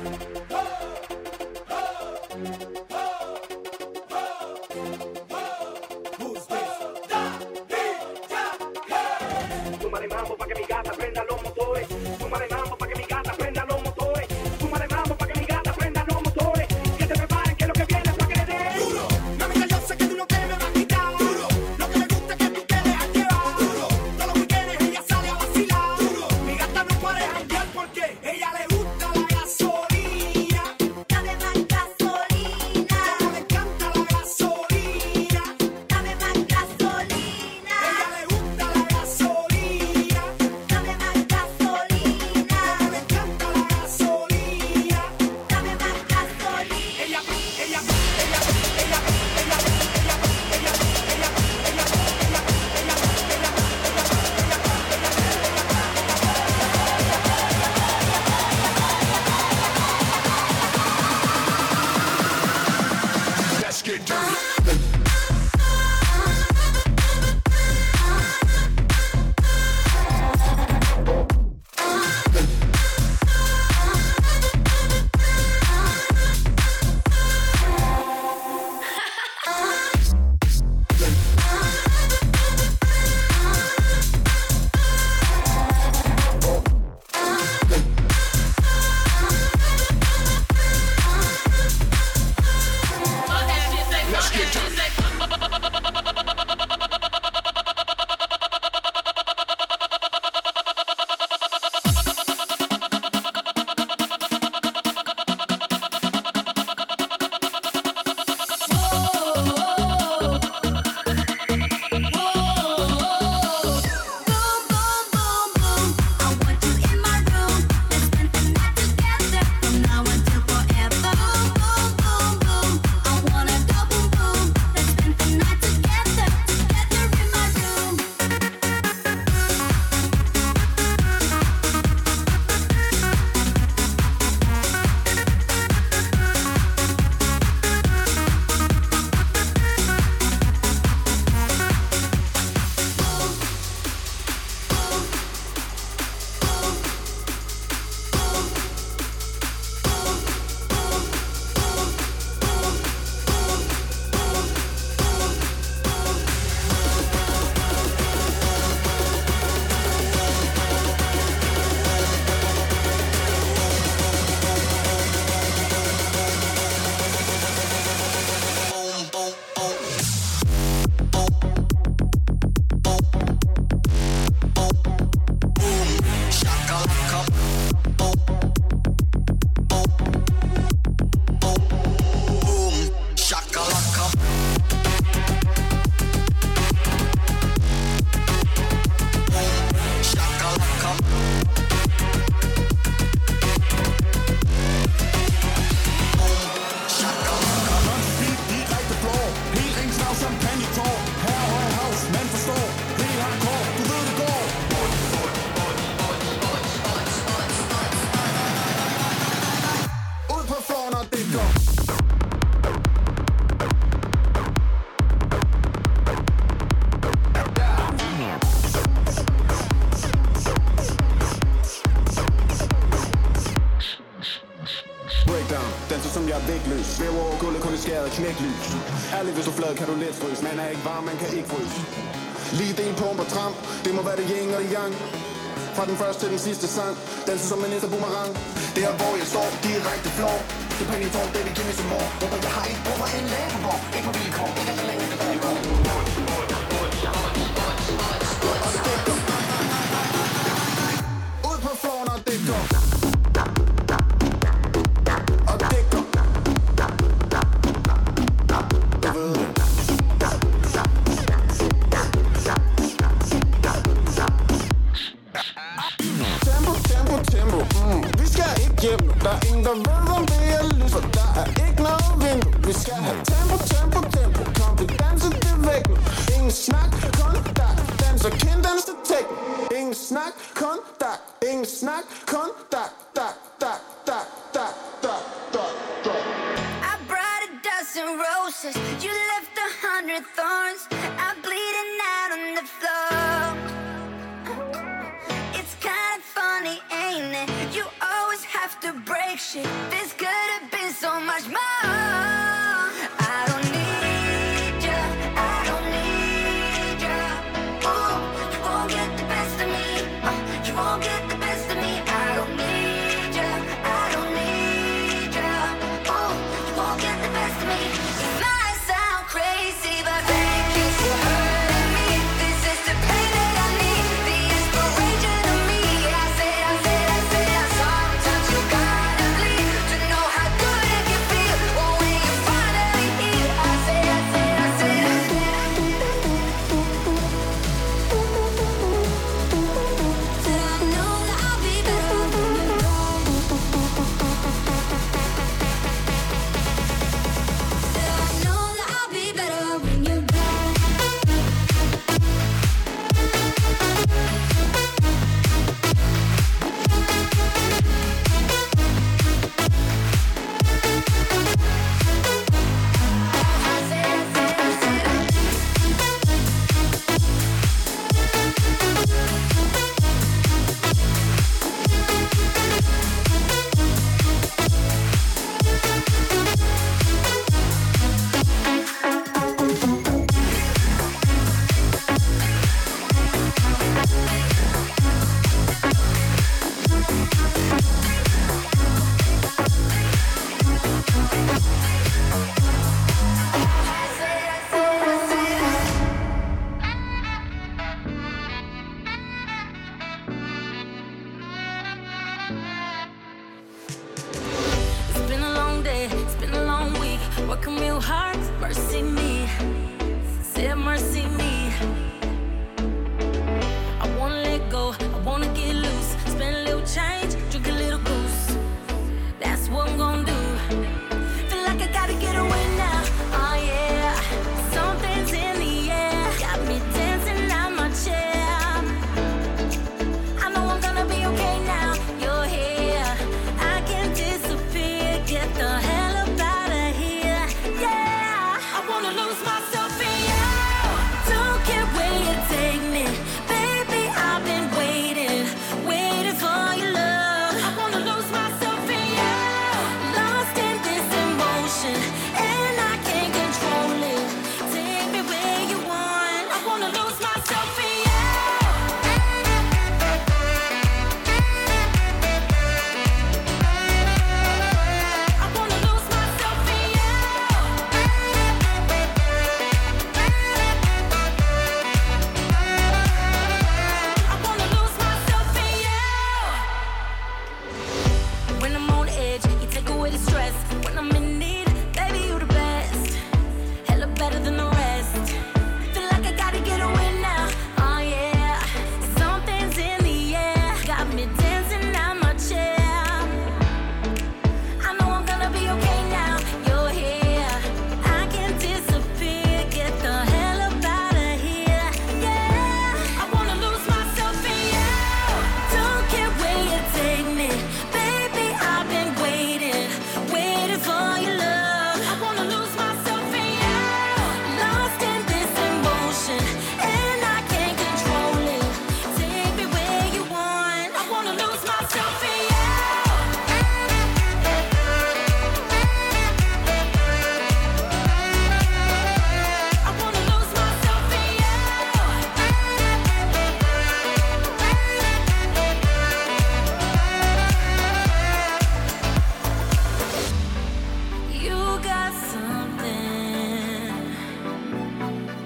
Oh! konsekvenser, som jeg er vægtløs. Svæver over gulvet, kun i skæret knæklys. Ærligt, hvis du flad, kan du let fryse. Man er ikke varm, man kan ikke fryse. Lige det pumper tramp, det må være det yin og det yang. Fra den første til den sidste sang. Danser som en boomerang. Det er hvor jeg står, direkte flår Det penge i tår, det vil give mig som snack contact, ing snack contact, tac, tac, tac, tac, tac, tac, tac. I brought a dozen roses, you left a hundred thorns. I'm bleeding out on the floor. It's kind of funny, ain't it? You always have to break shit. This could have been so much more. me. It might sound crazy, but.